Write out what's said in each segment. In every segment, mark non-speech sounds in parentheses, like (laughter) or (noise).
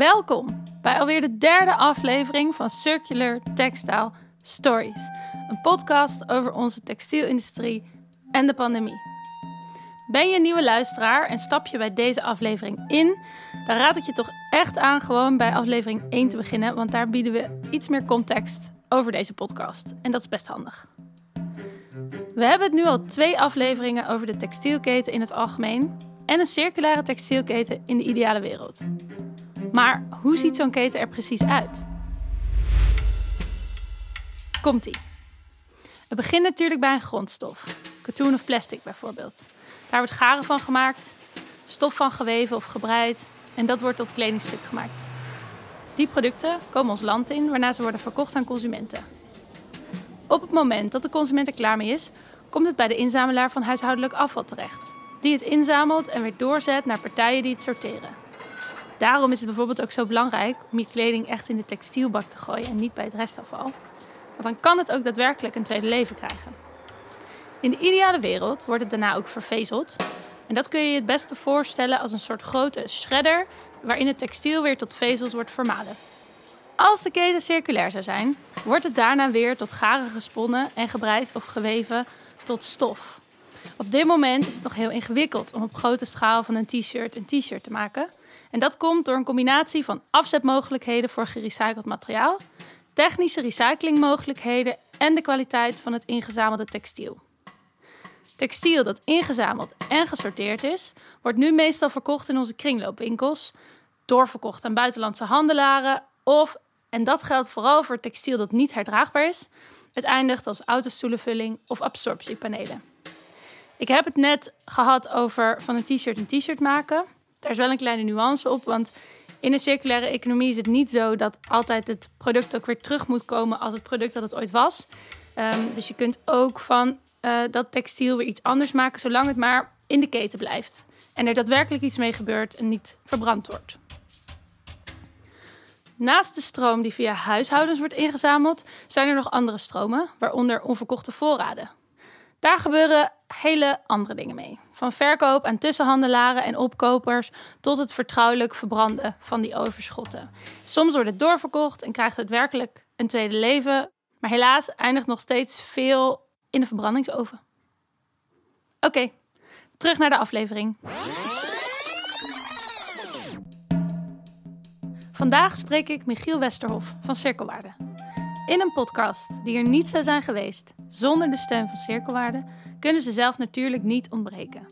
Welkom bij alweer de derde aflevering van Circular Textile Stories. Een podcast over onze textielindustrie en de pandemie. Ben je een nieuwe luisteraar en stap je bij deze aflevering in, dan raad ik je toch echt aan gewoon bij aflevering 1 te beginnen, want daar bieden we iets meer context over deze podcast. En dat is best handig. We hebben het nu al twee afleveringen over de textielketen in het algemeen en een circulaire textielketen in de ideale wereld. Maar hoe ziet zo'n keten er precies uit? Komt-ie. Het begint natuurlijk bij een grondstof. Katoen of plastic bijvoorbeeld. Daar wordt garen van gemaakt, stof van geweven of gebreid en dat wordt tot kledingstuk gemaakt. Die producten komen ons land in, waarna ze worden verkocht aan consumenten. Op het moment dat de consument er klaar mee is, komt het bij de inzamelaar van huishoudelijk afval terecht, die het inzamelt en weer doorzet naar partijen die het sorteren. Daarom is het bijvoorbeeld ook zo belangrijk om je kleding echt in de textielbak te gooien en niet bij het restafval. Want dan kan het ook daadwerkelijk een tweede leven krijgen. In de ideale wereld wordt het daarna ook vervezeld. En dat kun je je het beste voorstellen als een soort grote shredder waarin het textiel weer tot vezels wordt vermalen. Als de keten circulair zou zijn, wordt het daarna weer tot garen gesponnen en gebreid of geweven tot stof. Op dit moment is het nog heel ingewikkeld om op grote schaal van een t-shirt een t-shirt te maken. En dat komt door een combinatie van afzetmogelijkheden voor gerecycled materiaal, technische recyclingmogelijkheden en de kwaliteit van het ingezamelde textiel. Textiel dat ingezameld en gesorteerd is, wordt nu meestal verkocht in onze kringloopwinkels, doorverkocht aan buitenlandse handelaren of, en dat geldt vooral voor textiel dat niet herdraagbaar is, het eindigt als autostoelenvulling of absorptiepanelen. Ik heb het net gehad over van een t-shirt een t-shirt maken. Daar is wel een kleine nuance op, want in een circulaire economie is het niet zo dat altijd het product ook weer terug moet komen als het product dat het ooit was. Ehm, dus je kunt ook van uh, dat textiel weer iets anders maken, zolang het maar in de keten blijft. En er daadwerkelijk iets mee gebeurt en niet verbrand wordt. Naast de stroom die via huishoudens wordt ingezameld, zijn er nog andere stromen, waaronder onverkochte voorraden. Daar gebeuren hele andere dingen mee. Van verkoop aan tussenhandelaren en opkopers tot het vertrouwelijk verbranden van die overschotten. Soms wordt het doorverkocht en krijgt het werkelijk een tweede leven, maar helaas eindigt nog steeds veel in de verbrandingsoven. Oké, terug naar de aflevering. Vandaag spreek ik Michiel Westerhof van Cirkelwaarde. In een podcast die er niet zou zijn geweest zonder de steun van Cirkelwaarde, kunnen ze zelf natuurlijk niet ontbreken.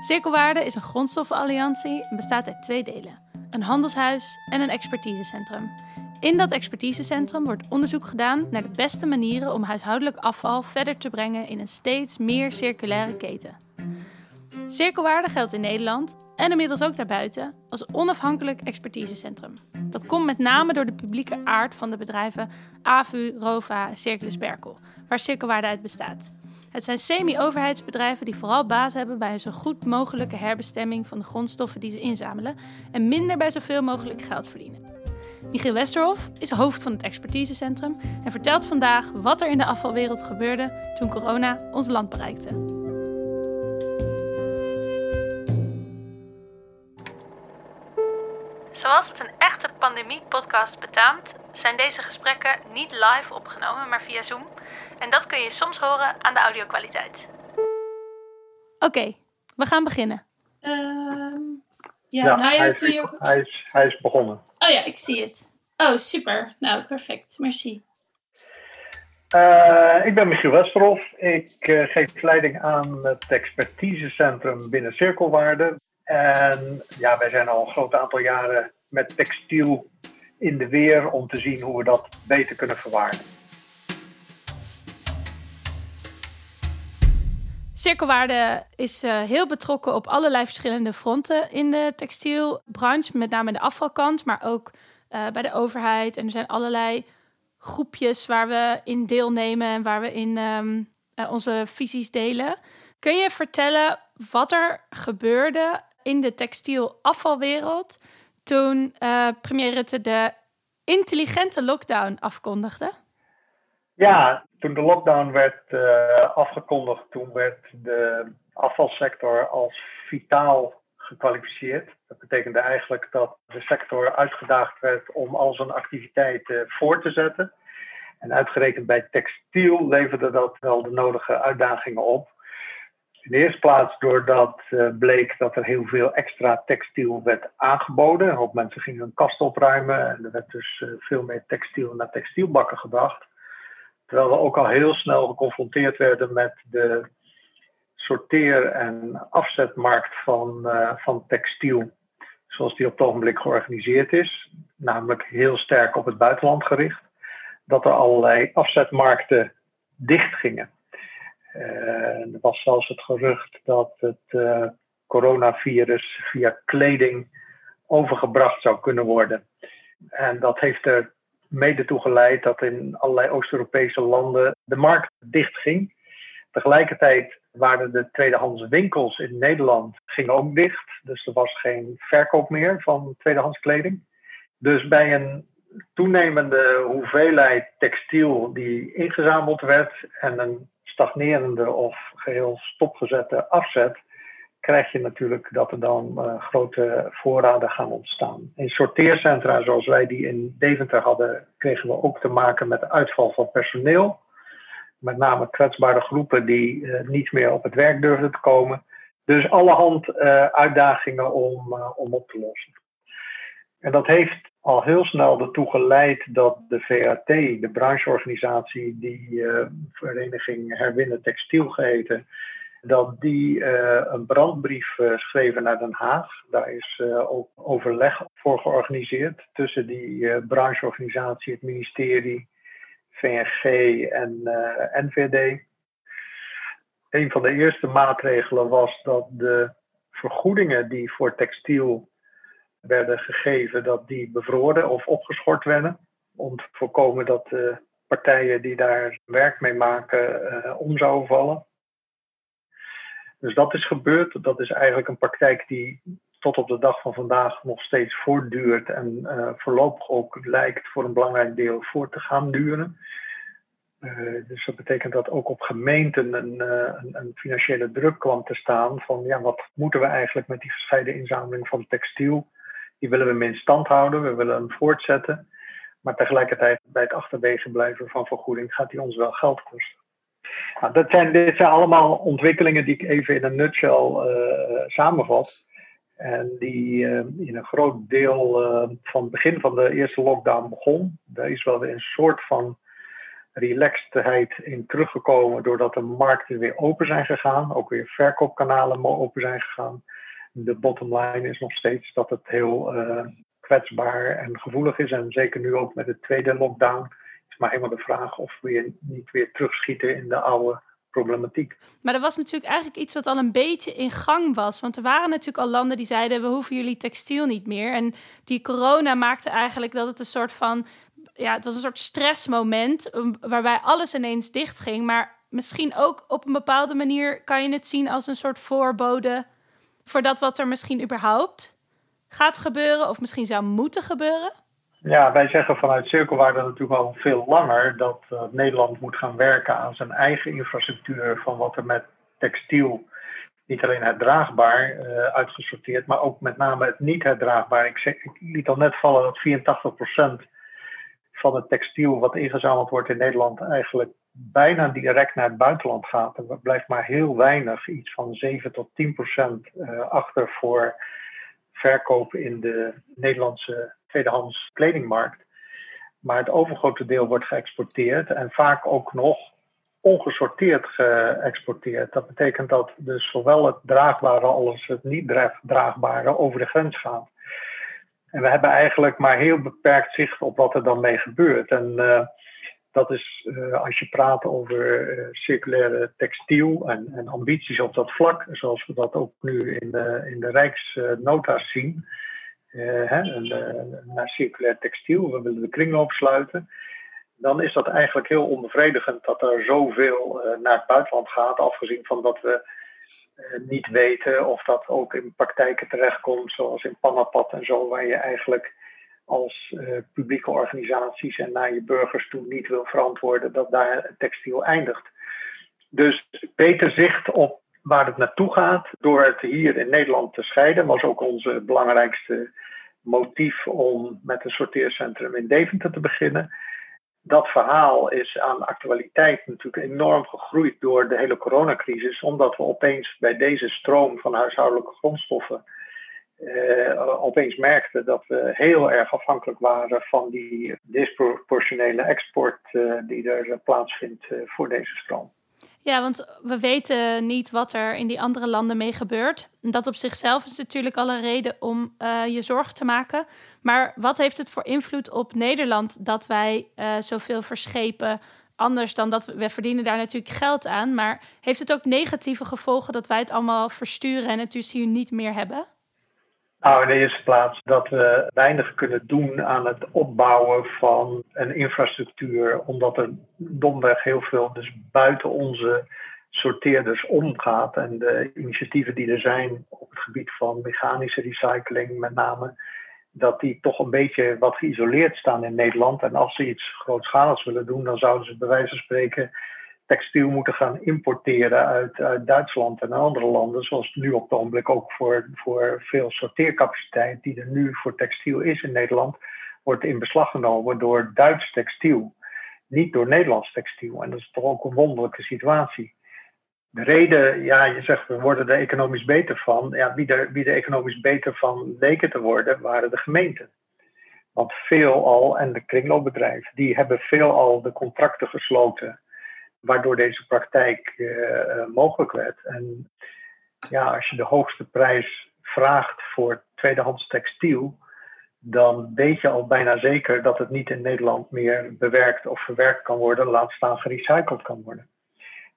Cirkelwaarde is een grondstoffenalliantie en bestaat uit twee delen: een handelshuis en een expertisecentrum. In dat expertisecentrum wordt onderzoek gedaan naar de beste manieren om huishoudelijk afval verder te brengen in een steeds meer circulaire keten. Cirkelwaarde geldt in Nederland en inmiddels ook daarbuiten als onafhankelijk expertisecentrum. Dat komt met name door de publieke aard van de bedrijven AVU, ROVA en Circulus Berkel, waar Cirkelwaarde uit bestaat. Het zijn semi-overheidsbedrijven die vooral baat hebben bij een zo goed mogelijke herbestemming van de grondstoffen die ze inzamelen en minder bij zoveel mogelijk geld verdienen. Michiel Westerhof is hoofd van het expertisecentrum en vertelt vandaag wat er in de afvalwereld gebeurde toen corona ons land bereikte. Zoals het een echte pandemie-podcast betaamt, zijn deze gesprekken niet live opgenomen, maar via Zoom. En dat kun je soms horen aan de audiokwaliteit. Oké, we gaan beginnen. Ehm, ja, nou ja, hij, is, hij, is, hij is begonnen. Oh ja, ik zie het. Oh, super. Nou, perfect. Merci. Uh, ik ben Michiel Westerhof. Ik uh, geef leiding aan het expertisecentrum binnen Cirkelwaarde. En ja, wij zijn al een groot aantal jaren met textiel in de weer om te zien hoe we dat beter kunnen verwaarden. Cirkelwaarde is uh, heel betrokken op allerlei verschillende fronten in de textielbranche, met name de afvalkant, maar ook uh, bij de overheid. En er zijn allerlei groepjes waar we in deelnemen en waar we in um, uh, onze visies delen. Kun je vertellen wat er gebeurde in de textielafvalwereld toen premier Rutte de intelligente lockdown afkondigde? Ja, toen de lockdown werd uh, afgekondigd, toen werd de afvalsector als vitaal gekwalificeerd. Dat betekende eigenlijk dat de sector uitgedaagd werd om al zijn activiteiten voor te zetten. En uitgerekend bij textiel leverde dat wel de nodige uitdagingen op. In de eerste plaats doordat uh, bleek dat er heel veel extra textiel werd aangeboden. Een mensen gingen hun kast opruimen en er werd dus uh, veel meer textiel naar textielbakken gebracht. Terwijl we ook al heel snel geconfronteerd werden met de sorteer- en afzetmarkt van, uh, van textiel, zoals die op het ogenblik georganiseerd is, namelijk heel sterk op het buitenland gericht, dat er allerlei afzetmarkten dichtgingen. Uh, er was zelfs het gerucht dat het uh, coronavirus via kleding overgebracht zou kunnen worden. En dat heeft er mede toe geleid dat in allerlei Oost-Europese landen de markt dichtging. Tegelijkertijd waren de tweedehands winkels in Nederland gingen ook dicht. Dus er was geen verkoop meer van tweedehands kleding. Dus bij een toenemende hoeveelheid textiel die ingezameld werd en een stagnerende of geheel stopgezette afzet, krijg je natuurlijk dat er dan uh, grote voorraden gaan ontstaan. In sorteercentra zoals wij die in Deventer hadden, kregen we ook te maken met de uitval van personeel. Met name kwetsbare groepen die uh, niet meer op het werk durfden te komen. Dus allerhand uh, uitdagingen om, om op te lossen. En dat heeft al heel snel ertoe geleid dat de VAT, de brancheorganisatie, die Vereniging Herwinnen Textiel geheten, dat die uh, een brandbrief uh, schreven naar Den Haag. Daar is ook overleg voor georganiseerd tussen die brancheorganisatie, het ministerie, VNG en NVD. Een van de eerste maatregelen was dat de vergoedingen die voor textiel werden gegeven, dat die bevroren of opgeschort werden. Om te voorkomen dat de partijen die daar werk mee maken om zouden vallen. Dus dat is gebeurd. Dat is eigenlijk een praktijk die tot op de dag van vandaag nog steeds voortduurt en uh, voorlopig ook lijkt voor een belangrijk deel voor te gaan duren. Uh, dus dat betekent dat ook op gemeenten een, een, een, financiële druk kwam te staan van ja, wat moeten we eigenlijk met die gescheiden inzameling van textiel? Die willen we hem in stand houden, we willen hem voortzetten. Maar tegelijkertijd bij het achterwege blijven van vergoeding gaat die ons wel geld kosten. Nou, dat zijn, dit zijn allemaal ontwikkelingen die ik even in een nutshell uh, samenvat. En die uh, in een groot deel uh, van het begin van de eerste lockdown begon. Daar is wel weer een soort van relaxedheid in teruggekomen doordat de markten weer open zijn gegaan. Ook weer verkoopkanalen open zijn gegaan. De bottom line is nog steeds dat het heel kwetsbaar en gevoelig is. En zeker nu ook met de tweede lockdown is maar helemaal de vraag of we niet weer terugschieten in de oude problematiek. Maar er was natuurlijk eigenlijk iets wat al een beetje in gang was. Want er waren natuurlijk al landen die zeiden: we hoeven jullie textiel niet meer. En die corona maakte eigenlijk dat het een soort van. Ja, het was een soort stressmoment waarbij alles ineens dichtging. Maar misschien ook op een bepaalde manier kan je het zien als een soort voorbode voor dat wat er misschien überhaupt gaat gebeuren, of misschien zou moeten gebeuren. Ja, wij zeggen vanuit Cirkelwaarde natuurlijk al veel langer dat uh, Nederland moet gaan werken aan zijn eigen infrastructuur van wat er met textiel, niet alleen herdraagbaar uh, uitgesorteerd, maar ook met name het niet herdraagbaar. Ik, ik liet al net vallen dat 84% van het textiel wat ingezameld wordt in Nederland eigenlijk bijna direct naar het buitenland gaat. Er blijft maar heel weinig, iets van 7 tot 10% uh, achter voor verkoop in de Nederlandse tweedehands kledingmarkt. Maar het overgrote deel wordt geëxporteerd en vaak ook nog ongesorteerd geëxporteerd. Dat betekent dat dus zowel het draagbare als het niet draagbare over de grens gaat. En we hebben eigenlijk maar heel beperkt zicht op wat er dan mee gebeurt. En uh, dat is uh, als je praat over uh, circulaire textiel en, en, ambities op dat vlak, zoals we dat ook nu in de, in de Rijksnota's zien uh, hè, naar circulair textiel, we willen de kringloop sluiten. Dan is dat eigenlijk heel onbevredigend dat er zoveel naar het buitenland gaat, afgezien van dat we niet weten of dat ook in praktijken terechtkomt, zoals in Panapat en zo, waar je eigenlijk als publieke organisaties en naar je burgers toe niet wil verantwoorden dat daar textiel eindigt. Dus beter zicht op waar het naartoe gaat, door het hier in Nederland te scheiden, was ook onze belangrijkste motief om met een sorteercentrum in Deventer te beginnen. Dat verhaal is aan actualiteit natuurlijk enorm gegroeid door de hele coronacrisis, omdat we opeens bij deze stroom van huishoudelijke grondstoffen uh, opeens merkten dat we heel erg afhankelijk waren van die disproportionele export uh, die er plaatsvindt uh, voor deze stroom. Ja, want we weten niet wat er in die andere landen mee gebeurt. Dat op zichzelf is natuurlijk al een reden om je zorgen te maken. Maar wat heeft het voor invloed op Nederland dat wij zoveel verschepen? Anders dan dat we, we verdienen daar natuurlijk geld aan. Maar heeft het ook negatieve gevolgen dat wij het allemaal versturen en het dus hier niet meer hebben? Nou, in de eerste plaats dat we weinig kunnen doen aan het opbouwen van een infrastructuur, omdat er domweg heel veel dus buiten onze sorteerders omgaat. En de initiatieven die er zijn op het gebied van mechanische recycling met name, dat die toch een beetje wat geïsoleerd staan in Nederland. En als ze iets grootschaligs willen doen, dan zouden ze bij wijze van spreken textiel moeten gaan importeren uit, uit Duitsland en andere landen, zoals nu op het ogenblik ook voor, voor veel sorteercapaciteit die er nu voor textiel is in Nederland, wordt in beslag genomen door Duits textiel, niet door Nederlands textiel. En dat is toch ook een wonderlijke situatie. De reden, ja, je zegt we worden er economisch beter van. Ja, wie, er, wie er economisch beter van leken te worden, waren de gemeenten. Want veelal, en de kringloopbedrijven, die hebben veelal de contracten gesloten waardoor deze praktijk uh, mogelijk werd. En ja, als je de hoogste prijs vraagt voor tweedehands textiel, dan weet je al bijna zeker dat het niet in Nederland meer bewerkt of verwerkt kan worden, laat staan gerecycled kan worden.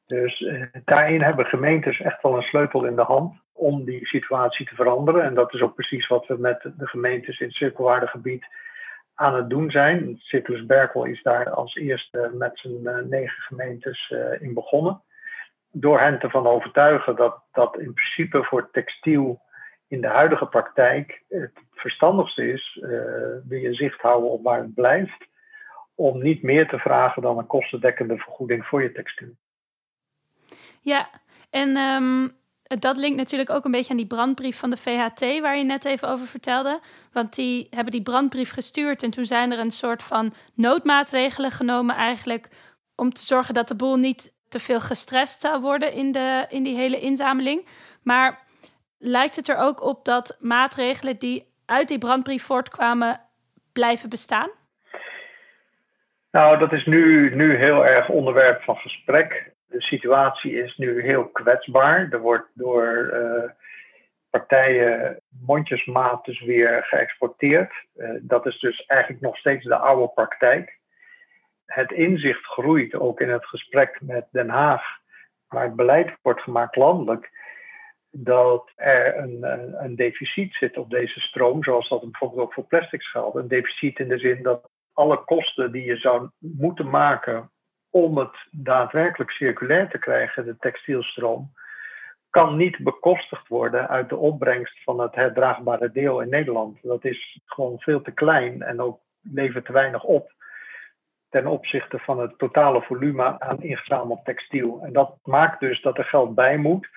Dus uh, daarin hebben gemeentes echt wel een sleutel in de hand om die situatie te veranderen. En dat is ook precies wat we met de gemeentes in het cirkelwaardegebied aan het doen zijn. Circus Berkel is daar als eerste met zijn uh, negen gemeentes uh, in begonnen. Door hen te van overtuigen dat dat in principe voor textiel in de huidige praktijk het verstandigste is, uh, wil je zicht houden op waar het blijft, om niet meer te vragen dan een kostendekkende vergoeding voor je textiel. Ja, en um, dat linkt natuurlijk ook een beetje aan die brandbrief van de VHT, waar je net even over vertelde. Want die hebben die brandbrief gestuurd en toen zijn er een soort van noodmaatregelen genomen eigenlijk om te zorgen dat de boel niet te veel gestrest zou worden in, de, in die hele inzameling. Maar lijkt het er ook op dat maatregelen die uit die brandbrief voortkwamen blijven bestaan? Nou, dat is nu, nu heel erg onderwerp van gesprek de situatie is nu heel kwetsbaar. Er wordt door uh, partijen mondjesmaat dus weer geëxporteerd. Uh, dat is dus eigenlijk nog steeds de oude praktijk. Het inzicht groeit ook in het gesprek met Den Haag, waar het beleid wordt gemaakt landelijk, dat er een, een, een deficit zit op deze stroom, zoals dat bijvoorbeeld ook voor plastics geldt. Een deficit in de zin dat alle kosten die je zou moeten maken om het daadwerkelijk circulair te krijgen, de textielstroom, kan niet bekostigd worden uit de opbrengst van het herdraagbare deel in Nederland. Dat is gewoon veel te klein en ook levert te weinig op ten opzichte van het totale volume aan ingezameld textiel. En dat maakt dus dat er geld bij moet.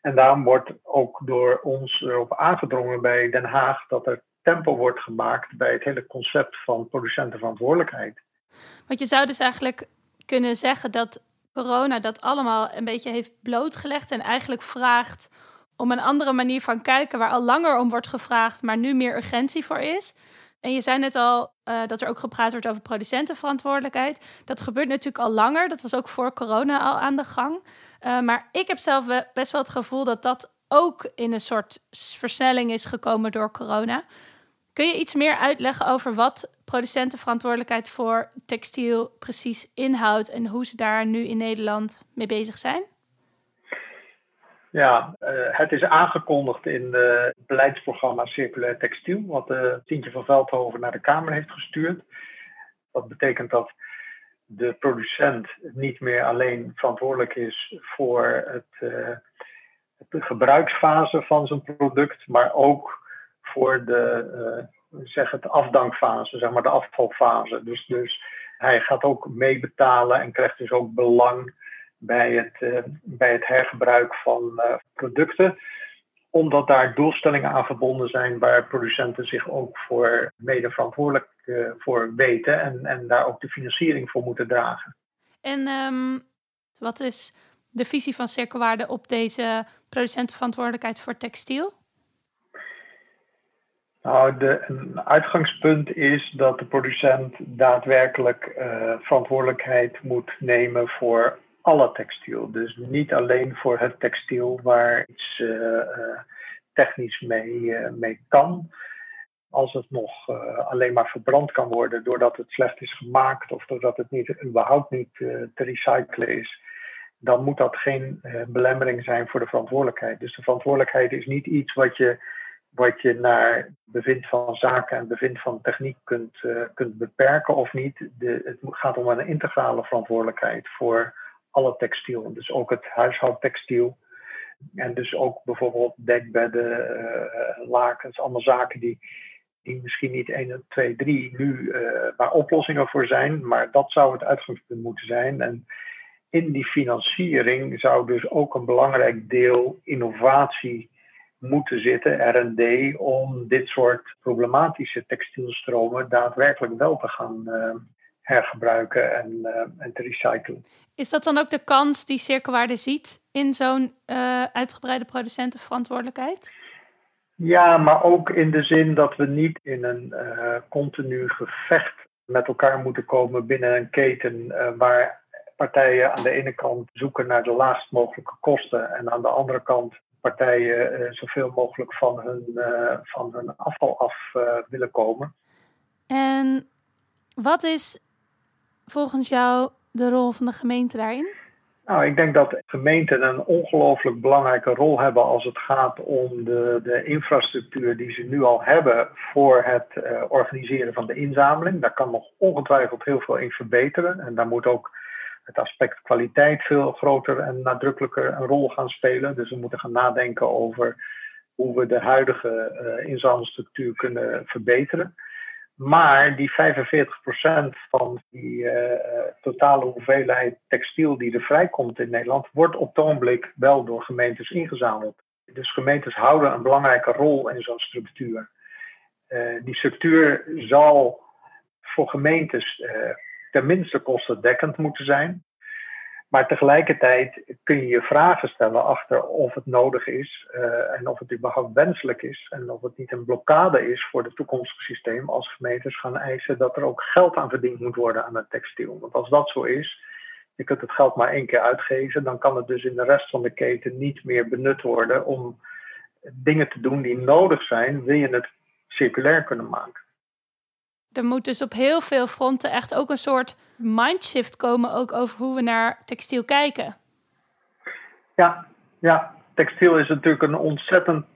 En daarom wordt ook door ons erop aangedrongen bij Den Haag dat er tempo wordt gemaakt bij het hele concept van producentenverantwoordelijkheid. Want je zou dus eigenlijk kunnen zeggen dat corona dat allemaal een beetje heeft blootgelegd en eigenlijk vraagt om een andere manier van kijken waar al langer om wordt gevraagd, maar nu meer urgentie voor is. En je zei net al uh, dat er ook gepraat wordt over producentenverantwoordelijkheid. Dat gebeurt natuurlijk al langer. Dat was ook voor corona al aan de gang. Uh, maar ik heb zelf best wel het gevoel dat dat ook in een soort versnelling is gekomen door corona. Kun je iets meer uitleggen over wat producentenverantwoordelijkheid voor textiel precies inhoudt en hoe ze daar nu in Nederland mee bezig zijn? Ja, uh, het is aangekondigd in het beleidsprogramma Circulair Textiel, wat uh, Tientje van Veldhoven naar de Kamer heeft gestuurd. Dat betekent dat de producent niet meer alleen verantwoordelijk is voor het, de gebruiksfase van zijn product, maar ook voor de zeg het, afdankfase, zeg maar de afvalfase. Dus, dus hij gaat ook meebetalen en krijgt dus ook belang bij het, bij het hergebruik van producten omdat daar doelstellingen aan verbonden zijn waar producenten zich ook voor mede verantwoordelijk voor weten en, en daar ook de financiering voor moeten dragen. En um, wat is de visie van cirkelwaarde op deze producentenverantwoordelijkheid voor textiel? Nou, een uitgangspunt is dat de producent daadwerkelijk uh, verantwoordelijkheid moet nemen voor alle textiel. Dus niet alleen voor het textiel waar iets uh, uh, technisch mee, mee kan. Als het nog alleen maar verbrand kan worden doordat het slecht is gemaakt of doordat het niet, überhaupt niet te recyclen is, dan moet dat geen belemmering zijn voor de verantwoordelijkheid. Dus de verantwoordelijkheid is niet iets wat je wat je naar bevind van zaken en bevind van techniek kunt, uh, kunt beperken of niet. De, het gaat om een integrale verantwoordelijkheid voor alle textiel. Dus ook het huishoudtextiel. En dus ook bijvoorbeeld dekbedden, uh, lakens, allemaal zaken die, die misschien niet 1, 2, 3 nu uh, waar oplossingen voor zijn. Maar dat zou het uitgangspunt moeten zijn. En in die financiering zou dus ook een belangrijk deel innovatie moeten zitten, R&D, om dit soort problematische textielstromen daadwerkelijk wel te gaan uh, hergebruiken en, uh, en, te recyclen. Is dat dan ook de kans die Cirkelwaarde ziet in zo'n uh, uitgebreide producentenverantwoordelijkheid? Ja, maar ook in de zin dat we niet in een continu gevecht met elkaar moeten komen binnen een keten waar partijen aan de ene kant zoeken naar de laagst mogelijke kosten en aan de andere kant partijen uh, zoveel mogelijk van hun, uh, van hun afval af uh, willen komen. En wat is volgens jou de rol van de gemeente daarin? Nou, ik denk dat gemeenten een ongelooflijk belangrijke rol hebben als het gaat om de, de infrastructuur die ze nu al hebben voor het uh, organiseren van de inzameling. Daar kan nog ongetwijfeld heel veel in verbeteren. En daar moet ook het aspect kwaliteit veel groter en nadrukkelijker een rol gaan spelen. Dus we moeten gaan nadenken over hoe we de huidige uh, inzamelstructuur kunnen verbeteren. Maar die 45% van die uh, totale hoeveelheid textiel die er vrijkomt in Nederland, wordt op het ogenblik wel door gemeentes ingezameld. Dus gemeentes houden een belangrijke rol in zo'n structuur. Die structuur zal voor gemeentes tenminste kostendekkend moeten zijn. Maar tegelijkertijd kun je je vragen stellen achter of het nodig is uh, en of het überhaupt wenselijk is en of het niet een blokkade is voor het toekomstige systeem als gemeentes gaan eisen dat er ook geld aan verdiend moet worden aan het textiel. Want als dat zo is, je kunt het geld maar één keer uitgeven, dan kan het dus in de rest van de keten niet meer benut worden om dingen te doen die nodig zijn, wil je het circulair kunnen maken er moet dus op heel veel fronten echt ook een soort mindshift komen, ook over hoe we naar textiel kijken. Ja, ja. textiel is natuurlijk een ontzettend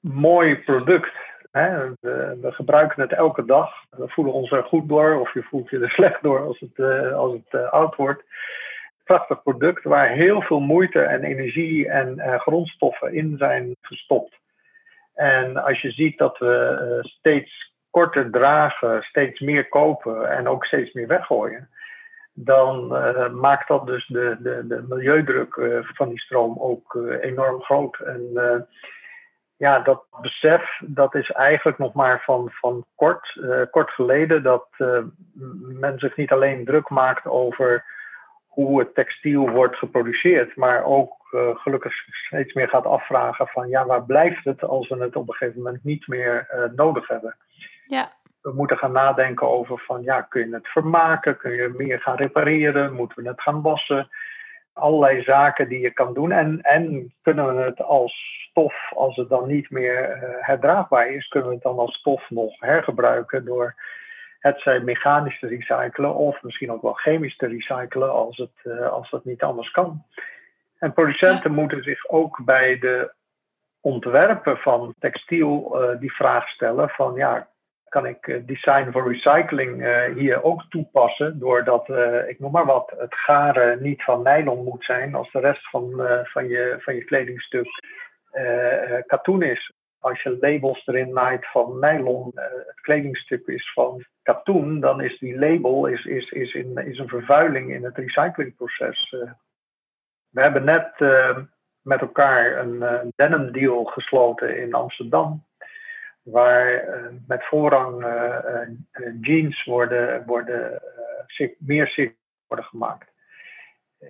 mooi product. Hè? We, we, gebruiken het elke dag. We voelen ons er goed door, of je voelt je er (laughs) slecht door als het, uh, als het uh, oud wordt. Prachtig product waar heel veel moeite en energie en uh, grondstoffen in zijn gestopt. En als je ziet dat we steeds korter dragen, steeds meer kopen en ook steeds meer weggooien, dan uh, maakt dat dus de, de, de milieudruk uh, van die stroom ook uh, enorm groot. En ja, dat besef, dat is eigenlijk nog maar van, van kort, kort geleden, dat men zich niet alleen druk maakt over hoe het textiel wordt geproduceerd, maar ook gelukkig steeds meer gaat afvragen van ja, waar blijft het als we het op een gegeven moment niet meer nodig hebben. Ja. We moeten gaan nadenken over van ja, kun je het vermaken? Kun je meer gaan repareren? Moeten we het gaan wassen? Allerlei zaken die je kan doen. En, en kunnen we het als stof, als het dan niet meer uh, herdraagbaar is, kunnen we het dan als stof nog hergebruiken door het zij mechanisch te recyclen of misschien ook wel chemisch te recyclen als het, uh, als dat niet anders kan. En producenten moeten zich ook bij de ontwerpen van textiel uh, die vraag stellen van ja, kan ik eh, design voor recycling uh, hier ook toepassen. Doordat, uh, ik noem maar wat, het garen niet van nylon moet zijn als de rest van, van, je, van je kledingstuk katoen is. Als je labels erin maakt van nylon, het kledingstuk is van katoen, dan is die label is, is, is, in, is een vervuiling in het recyclingproces We hebben net met elkaar een denim deal gesloten in Amsterdam waar met voorrang jeans worden, worden meer zicht worden gemaakt.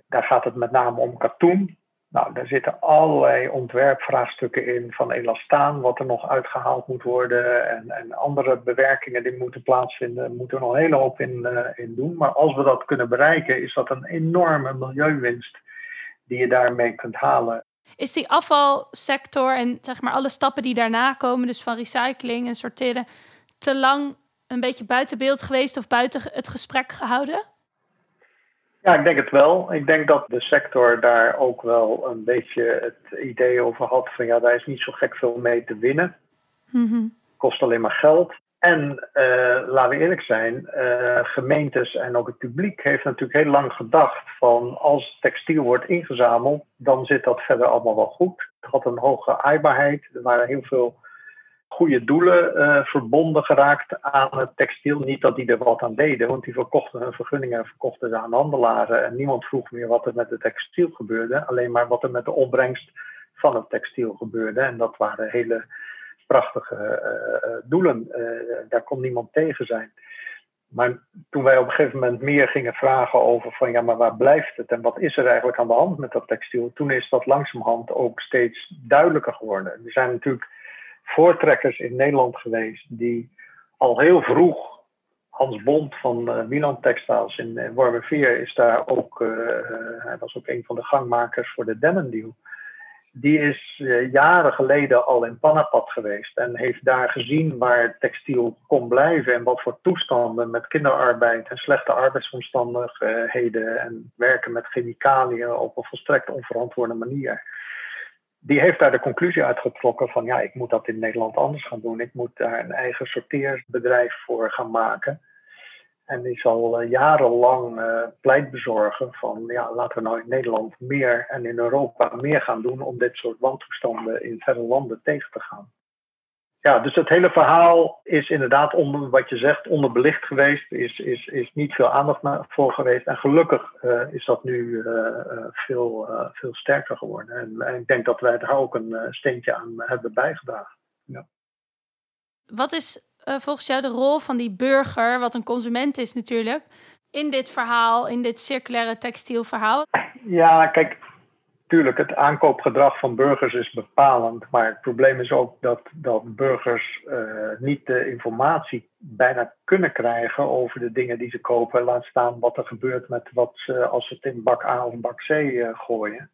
Daar gaat het met name om katoen. Nou, daar zitten allerlei ontwerpvraagstukken in van elastaan, wat er nog uitgehaald moet worden en, en andere bewerkingen die moeten plaatsvinden. moeten we nog een hele hoop in, in doen. Maar als we dat kunnen bereiken, is dat een enorme milieuwinst die je daarmee kunt halen. Is die afvalsector en zeg maar alle stappen die daarna komen, dus van recycling en sorteren, te lang een beetje buiten beeld geweest of buiten het gesprek gehouden? Ja, ik denk het wel. Ik denk dat de sector daar ook wel een beetje het idee over had van ja, daar is niet zo gek veel mee te winnen. Mm Kost alleen maar geld. En uh, laten we eerlijk zijn, uh, gemeentes en ook het publiek heeft natuurlijk heel lang gedacht van als textiel wordt ingezameld, dan zit dat verder allemaal wel goed. Het had een hoge aaibaarheid. Er waren heel veel goede doelen uh, verbonden geraakt aan het textiel. Niet dat die er wat aan deden, want die verkochten hun vergunningen en verkochten ze aan handelaren. En niemand vroeg meer wat er met het textiel gebeurde, alleen maar wat er met de opbrengst van het textiel gebeurde. En dat waren hele prachtige uh, doelen. daar kon niemand tegen zijn. Maar toen wij op een gegeven moment meer gingen vragen over van ja, maar waar blijft het en wat is er eigenlijk aan de hand met dat textiel, toen is dat langzamerhand ook steeds duidelijker geworden. Er zijn natuurlijk voortrekkers in Nederland geweest die al heel vroeg, Hans Bond van uh, Milan Textiles in uh, Wormerveer is daar ook, hij was ook een van de gangmakers voor de Denim Deal. Die is jaren geleden al in Panapad geweest en heeft daar gezien waar textiel kon blijven en wat voor toestanden met kinderarbeid en slechte arbeidsomstandigheden en werken met chemicaliën op een volstrekt onverantwoorde manier die heeft daar de conclusie uitgetrokken van ja, ik moet dat in Nederland anders gaan doen. Ik moet daar een eigen sorteerbedrijf voor gaan maken. En die zal uh, jarenlang uh, pleit bezorgen van ja, laten we nou in Nederland meer en in Europa meer gaan doen om dit soort wantoestanden in verre landen tegen te gaan ja, dus het hele verhaal is inderdaad onder wat je zegt onderbelicht geweest. Is, is, is niet veel aandacht voor geweest. En gelukkig uh, is dat nu veel, veel sterker geworden. En, en, ik denk dat wij daar ook een steentje aan hebben bijgedragen. Ja. Wat is volgens jou de rol van die burger, wat een consument is natuurlijk, in dit verhaal, in dit circulaire textielverhaal? Ja, kijk, tuurlijk, het aankoopgedrag van burgers is bepalend. Maar het probleem is ook dat, dat burgers uh, niet de informatie bijna kunnen krijgen over de dingen die ze kopen. Laat staan wat er gebeurt met wat als ze het in bak A of bak C uh, gooien.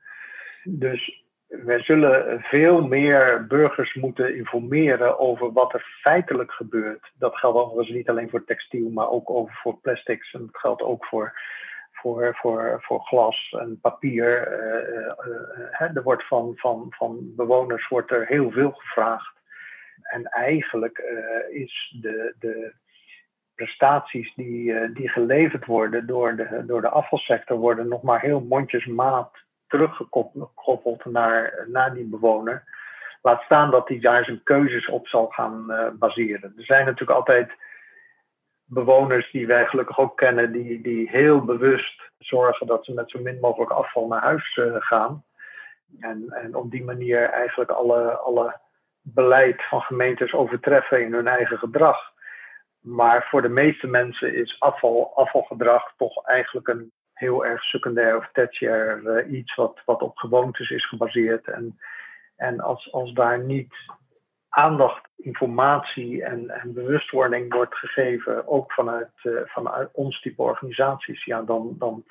Dus we zullen veel meer burgers moeten informeren over wat er feitelijk gebeurt. Dat geldt overigens niet alleen voor textiel, maar ook over voor plastics. En dat geldt ook voor voor, voor, voor glas en papier. Uh, er wordt van, van, van bewoners wordt er heel veel gevraagd. En eigenlijk is de, de prestaties die, die geleverd worden door de, door de afvalsector worden nog maar heel mondjesmaat teruggekoppeld naar, naar die bewoner. Laat staan dat hij daar zijn keuzes op zal gaan baseren. Er zijn natuurlijk altijd bewoners die wij gelukkig ook kennen, die, die heel bewust zorgen dat ze met zo min mogelijk afval naar huis uh, gaan. En, en op die manier eigenlijk alle, alle beleid van gemeentes overtreffen in hun eigen gedrag. Maar voor de meeste mensen is afval, afvalgedrag toch eigenlijk een heel erg secundair of tertiair uh, iets wat, wat op gewoontes is gebaseerd. En, en als, als daar niet aandacht, informatie en, en bewustwording wordt gegeven, ook vanuit, uh, vanuit ons type organisaties, ja, dan, dan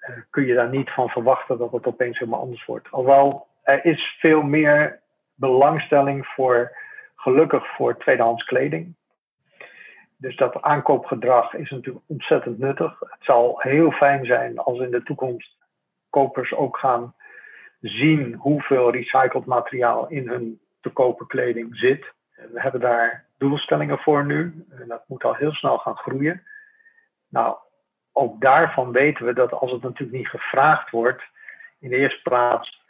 uh, kun je daar niet van verwachten dat het opeens helemaal anders wordt. Alhoewel er is veel meer belangstelling voor, gelukkig voor tweedehands kleding. Dus dat aankoopgedrag is natuurlijk ontzettend nuttig. Het zal heel fijn zijn als in de toekomst kopers ook gaan zien hoeveel recycled materiaal in hun te kopen kleding zit. We hebben daar doelstellingen voor nu. En dat moet al heel snel gaan groeien. Nou, ook daarvan weten we dat als het natuurlijk niet gevraagd wordt, in de eerste plaats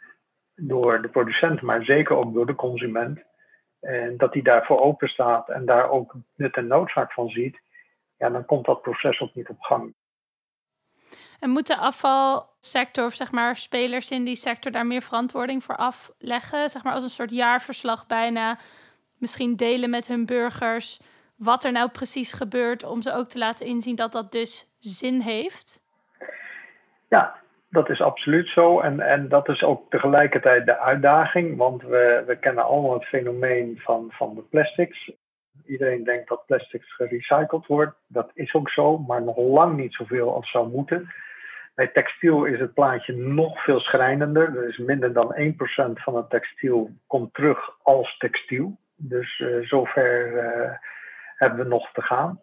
door de producent, maar zeker ook door de consument, en dat die daarvoor open staat en daar ook nut en noodzaak van ziet, ja, dan komt dat proces ook niet op gang. En moet de afvalsector, of zeg maar spelers in die sector, daar meer verantwoording voor afleggen? Zeg maar als een soort jaarverslag bijna. Misschien delen met hun burgers wat er nou precies gebeurt, om ze ook te laten inzien dat dat dus zin heeft? Ja, dat is absoluut zo. En, en dat is ook tegelijkertijd de uitdaging, want we, we kennen allemaal het fenomeen van, van de plastics. Iedereen denkt dat plastics gerecycled wordt. Dat is ook zo, maar nog lang niet zoveel als zou moeten. Bij textiel is het plaatje nog veel schrijnender. Er is minder dan 1% van het textiel komt terug als textiel. Dus uh, zover uh, hebben we nog te gaan.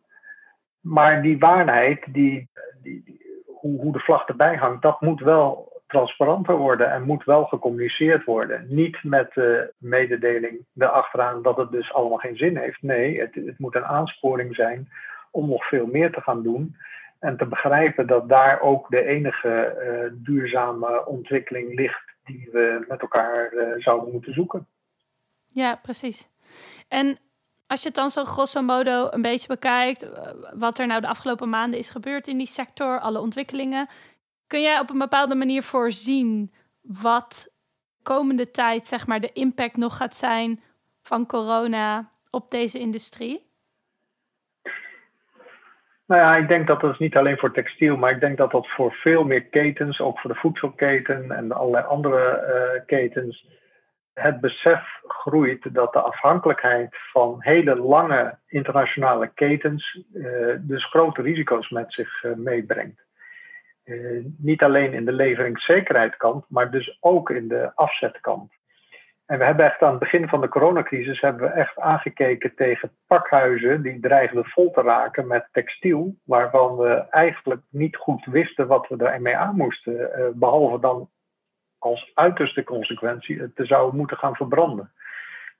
Maar die waarheid, die, die hoe, hoe de vlag erbij hangt, dat moet wel transparanter worden en moet wel gecommuniceerd worden. Niet met de mededeling erachteraan dat het dus allemaal geen zin heeft. Nee, het, het moet een aansporing zijn om nog veel meer te gaan doen. En te begrijpen dat daar ook de enige uh, duurzame ontwikkeling ligt die we met elkaar uh, zouden moeten zoeken. Ja, precies. En als je het dan zo grosso modo een beetje bekijkt, eh, wat er nou de afgelopen maanden is gebeurd in die sector, alle ontwikkelingen, kun jij op een bepaalde manier voorzien wat komende tijd, zeg maar, de impact nog gaat zijn van corona op deze industrie? Nou ja, ik denk dat dat is niet alleen voor textiel, maar ik denk dat dat voor veel meer ketens, ook voor de voedselketen en allerlei andere uh, ketens, het besef groeit dat de afhankelijkheid van hele lange internationale ketens uh, dus grote risico's met zich uh, meebrengt. Uh, niet alleen in de leveringszekerheidskant, maar dus ook in de afzetkant. En we hebben echt aan het begin van de coronacrisis hebben we echt aangekeken tegen pakhuizen die dreigden vol te raken met textiel, waarvan we eigenlijk niet goed wisten wat we ermee aan moesten, behalve dan als uiterste consequentie het zou moeten gaan verbranden.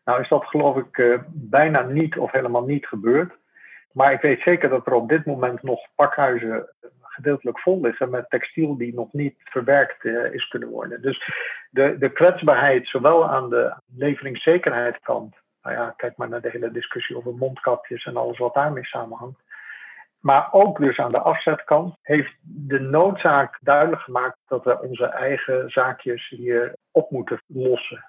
Nou is dat geloof ik uh, bijna niet of helemaal niet gebeurd. Maar ik weet zeker dat er op dit moment nog pakhuizen gedeeltelijk vol liggen met textiel die nog niet verwerkt uh, is kunnen worden. Dus de, de kwetsbaarheid, zowel aan de leveringszekerheidskant, nou ja, kijk maar naar de hele discussie over mondkapjes en alles wat daarmee samenhangt. Maar ook dus aan de afzetkant heeft de noodzaak duidelijk gemaakt dat we onze eigen zaakjes hier op moeten lossen.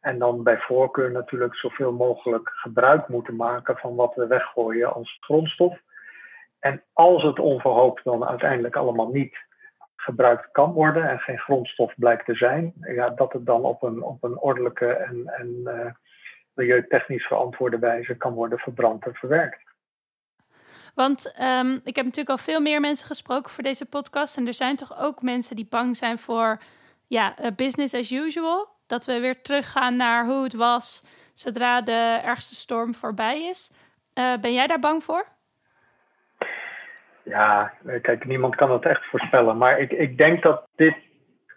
En dan bij voorkeur natuurlijk zoveel mogelijk gebruik moeten maken van wat we weggooien als grondstof. En als het onverhoopt dan uiteindelijk allemaal niet gebruikt kan worden en geen grondstof blijkt te zijn, ja, dat het dan op een, op een ordelijke en, en uh, milieutechnisch verantwoorde wijze kan worden verbrand en verwerkt. Want um, ik heb natuurlijk al veel meer mensen gesproken voor deze podcast. En er zijn toch ook mensen die bang zijn voor ja, uh, business as usual. Dat we weer teruggaan naar hoe het was zodra de ergste storm voorbij is. Uh, ben jij daar bang voor? Ja, kijk, niemand kan het echt voorspellen. Maar ik, ik denk dat dit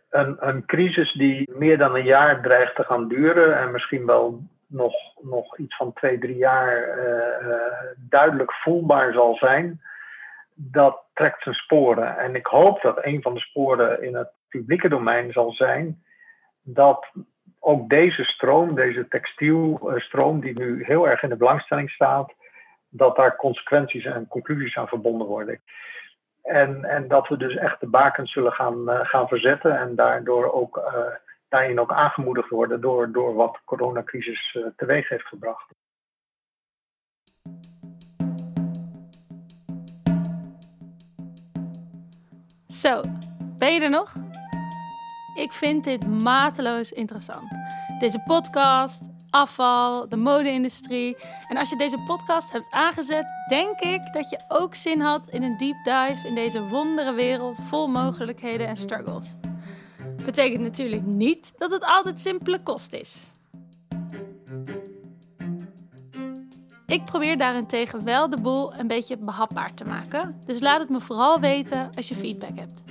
een, een crisis die meer dan een jaar dreigt te gaan duren. En misschien wel nog, nog iets van twee, drie jaar uh, duidelijk voelbaar zal zijn, dat trekt zijn sporen. En ik hoop dat een van de sporen in het publieke domein zal zijn dat ook deze stroom, deze textielstroom, die nu heel erg in de belangstelling staat, dat daar consequenties en conclusies aan verbonden worden. En, en dat we dus echt de bakens zullen gaan, gaan verzetten en daardoor ook daarin ook aangemoedigd worden door, door wat de coronacrisis uh, teweeg heeft gebracht. Zo, ben je er nog? Ik vind dit mateloos interessant. Deze podcast, afval, de mode-industrie. En als je deze podcast hebt aangezet, denk ik dat je ook zin had in een deep dive in deze wondere wereld vol mogelijkheden en struggles. Betekent natuurlijk niet dat het altijd simpele kost is. Ik probeer daarentegen wel de boel een beetje behapbaar te maken. Dus laat het me vooral weten als je feedback hebt.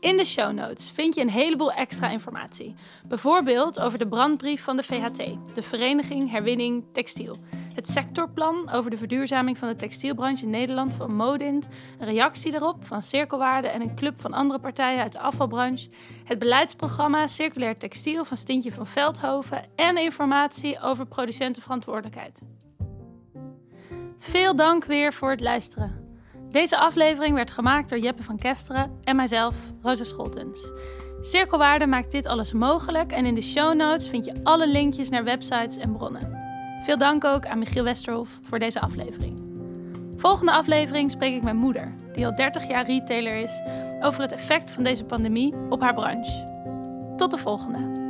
In de show notes vind je een heleboel extra informatie. Bijvoorbeeld over de brandbrief van de VHT, de Vereniging Herwinning Textiel. Het sectorplan over de verduurzaming van de textielbranche in Nederland van Modint. Een reactie daarop van Cirkelwaarde en een club van andere partijen uit de afvalbranche. Het beleidsprogramma Circulair Textiel van Stintje van Veldhoven. En informatie over producentenverantwoordelijkheid. Veel dank weer voor het luisteren. Deze aflevering werd gemaakt door Jeppe van Kesteren en mijzelf, Rosa Scholtens. Cirkelwaarde maakt dit alles mogelijk en in de show notes vind je alle linkjes naar websites en bronnen. Veel dank ook aan Michiel Westerhof voor deze aflevering. Volgende aflevering spreek ik mijn moeder, die al 30 jaar retailer is, over het effect van deze pandemie op haar branche. Tot de volgende!